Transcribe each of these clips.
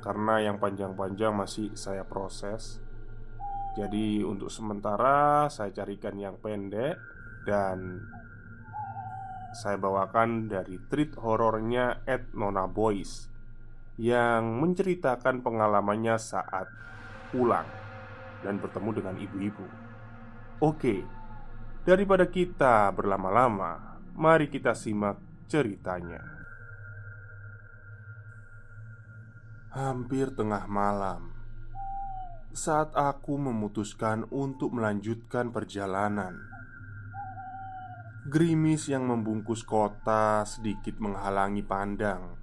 Karena yang panjang-panjang masih saya proses. Jadi untuk sementara saya carikan yang pendek Dan Saya bawakan dari treat horornya Ed Nona Boys Yang menceritakan pengalamannya saat pulang Dan bertemu dengan ibu-ibu. Oke Daripada kita berlama-lama Mari kita simak ceritanya Hampir tengah malam saat aku memutuskan untuk melanjutkan perjalanan. Gerimis yang membungkus kota sedikit menghalangi pandang,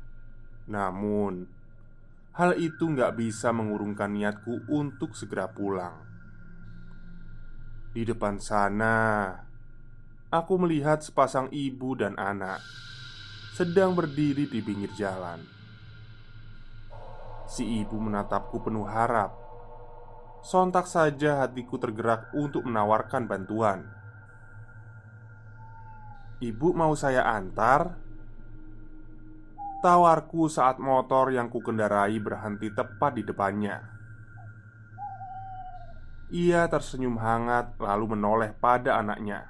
namun hal itu nggak bisa mengurungkan niatku untuk segera pulang. Di depan sana, aku melihat sepasang ibu dan anak sedang berdiri di pinggir jalan. Si ibu menatapku penuh harap. Sontak saja hatiku tergerak untuk menawarkan bantuan. "Ibu mau saya antar?" Tawarku saat motor yang kukendarai berhenti tepat di depannya. Ia tersenyum hangat lalu menoleh pada anaknya.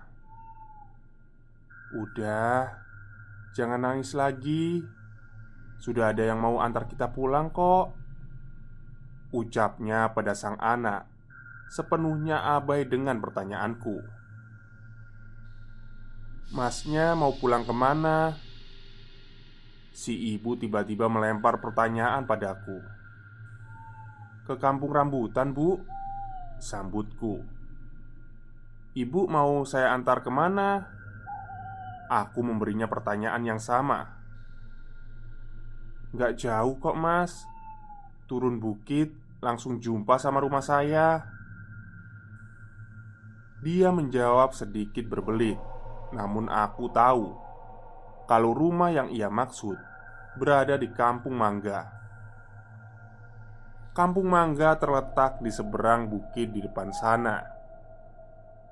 "Udah, jangan nangis lagi. Sudah ada yang mau antar kita pulang kok. Ucapnya pada sang anak Sepenuhnya abai dengan pertanyaanku. Masnya mau pulang ke mana? Si ibu tiba-tiba melempar pertanyaan padaku. Ke kampung rambutan bu. Sambutku. Ibu mau saya antar ke mana? Aku memberinya pertanyaan yang sama Gak jauh kok mas. Turun bukit Langsung jumpa sama rumah saya. Dia menjawab sedikit berbelit Namun aku tahu Kalau rumah yang ia maksud Berada di kampung Mangga. Kampung Mangga terletak di seberang bukit di depan sana.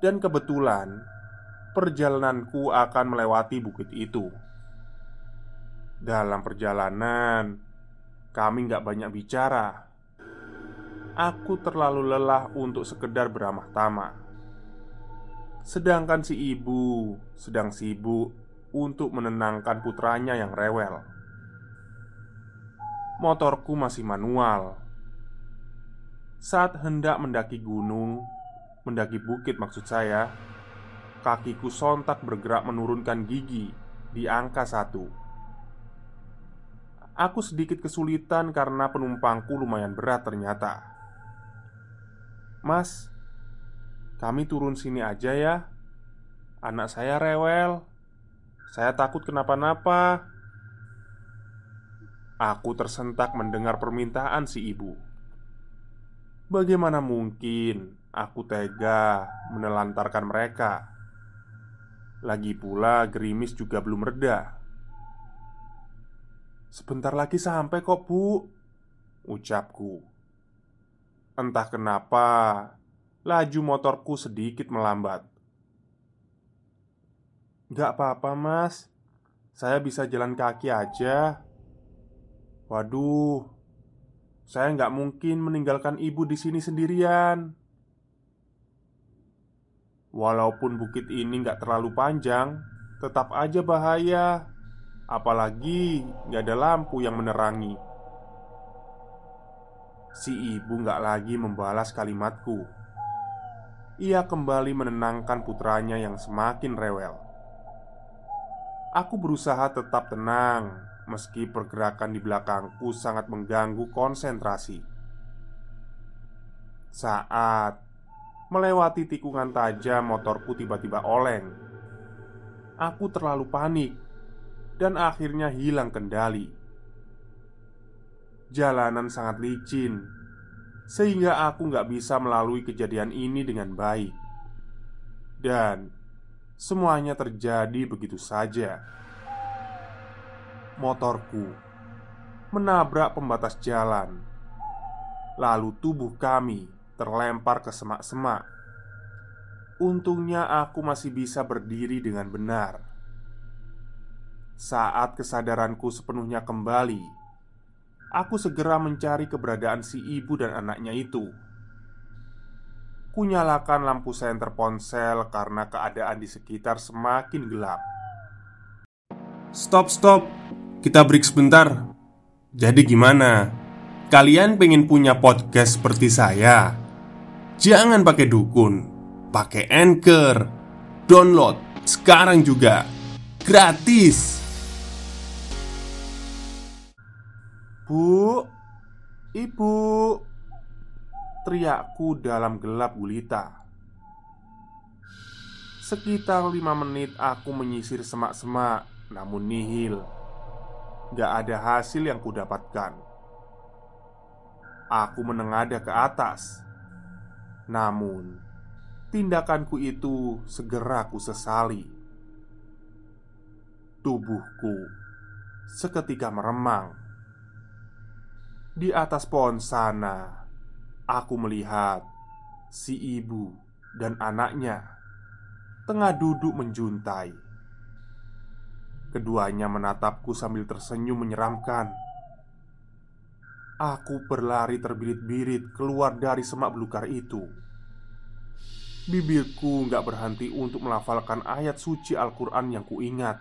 Dan kebetulan Perjalananku akan melewati bukit itu dalam perjalanan, kami nggak banyak bicara. Aku terlalu lelah untuk sekedar beramah tamah. Sedangkan si ibu sedang sibuk untuk menenangkan putranya yang rewel. Motorku masih manual. Saat hendak mendaki gunung, mendaki bukit maksud saya, kakiku sontak bergerak menurunkan gigi di angka satu. Aku sedikit kesulitan karena penumpangku lumayan berat ternyata. "Mas, kami turun sini aja ya. Anak saya rewel. Saya takut kenapa-napa." Aku tersentak mendengar permintaan si ibu. Bagaimana mungkin aku tega menelantarkan mereka? Lagi pula gerimis juga belum reda Sebentar lagi sampai kok bu Ucapku. Entah kenapa Laju motorku sedikit melambat. Gak apa-apa mas. Saya bisa jalan kaki aja. Waduh Saya nggak mungkin meninggalkan ibu di sini sendirian. Walaupun bukit ini nggak terlalu panjang, tetap aja bahaya. Apalagi nggak ada lampu yang menerangi. Si ibu nggak lagi membalas kalimatku. Ia kembali menenangkan putranya yang semakin rewel. Aku berusaha tetap tenang, meski pergerakan di belakangku sangat mengganggu konsentrasi. Saat Melewati tikungan tajam, motorku tiba-tiba oleng. Aku terlalu panik dan akhirnya hilang kendali. Jalanan sangat licin, sehingga aku nggak bisa melalui kejadian ini dengan baik. Dan semuanya terjadi begitu saja. Motorku menabrak pembatas jalan, lalu tubuh kami terlempar ke semak-semak. Untungnya aku masih bisa berdiri dengan benar. Saat kesadaranku sepenuhnya kembali, aku segera mencari keberadaan si ibu dan anaknya itu. Kunyalakan lampu senter ponsel karena keadaan di sekitar semakin gelap. Stop, stop, kita break sebentar. Jadi, gimana? Kalian pengen punya podcast seperti saya? Jangan pakai dukun, pakai Anchor. Download sekarang juga. Gratis. Bu, ibu, teriakku dalam gelap gulita. Sekitar lima menit aku menyisir semak-semak, namun nihil. Gak ada hasil yang kudapatkan. Aku menengadah ke atas namun, tindakanku itu segera ku sesali. Tubuhku seketika meremang. Di atas pohon sana, aku melihat si ibu dan anaknya tengah duduk menjuntai. Keduanya menatapku sambil tersenyum menyeramkan. Aku berlari terbirit-birit keluar dari semak belukar itu Bibirku nggak berhenti untuk melafalkan ayat suci Al-Quran yang kuingat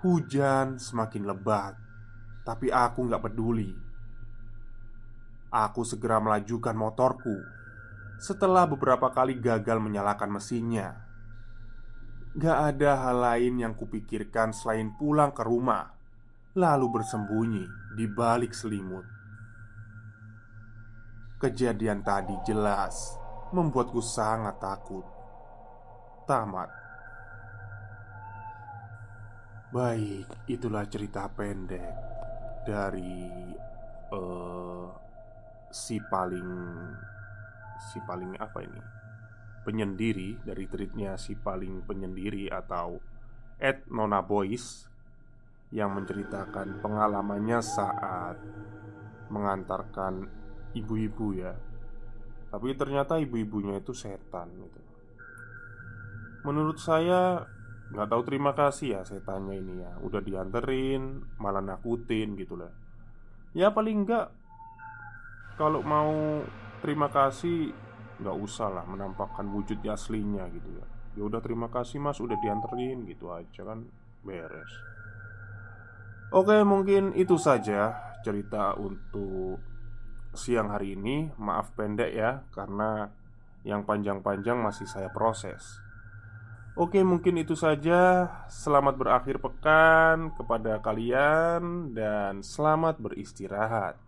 Hujan semakin lebat Tapi aku nggak peduli Aku segera melajukan motorku Setelah beberapa kali gagal menyalakan mesinnya Gak ada hal lain yang kupikirkan selain pulang ke rumah lalu bersembunyi di balik selimut. Kejadian tadi jelas membuatku sangat takut. Tamat. Baik, itulah cerita pendek dari uh, si paling si paling apa ini? Penyendiri dari tweetnya si paling penyendiri atau Ed Nona Boys yang menceritakan pengalamannya saat mengantarkan ibu-ibu ya. Tapi ternyata ibu-ibunya itu setan gitu. Menurut saya nggak tahu terima kasih ya setannya ini ya. Udah dianterin malah nakutin gitu lah ya paling enggak kalau mau terima kasih nggak usah lah menampakkan wujud aslinya gitu ya. Ya udah terima kasih mas. Udah dianterin gitu aja kan beres. Oke, mungkin itu saja cerita untuk siang hari ini. Maaf pendek ya, karena yang panjang-panjang masih saya proses. Oke, mungkin itu saja. Selamat berakhir pekan kepada kalian, dan selamat beristirahat.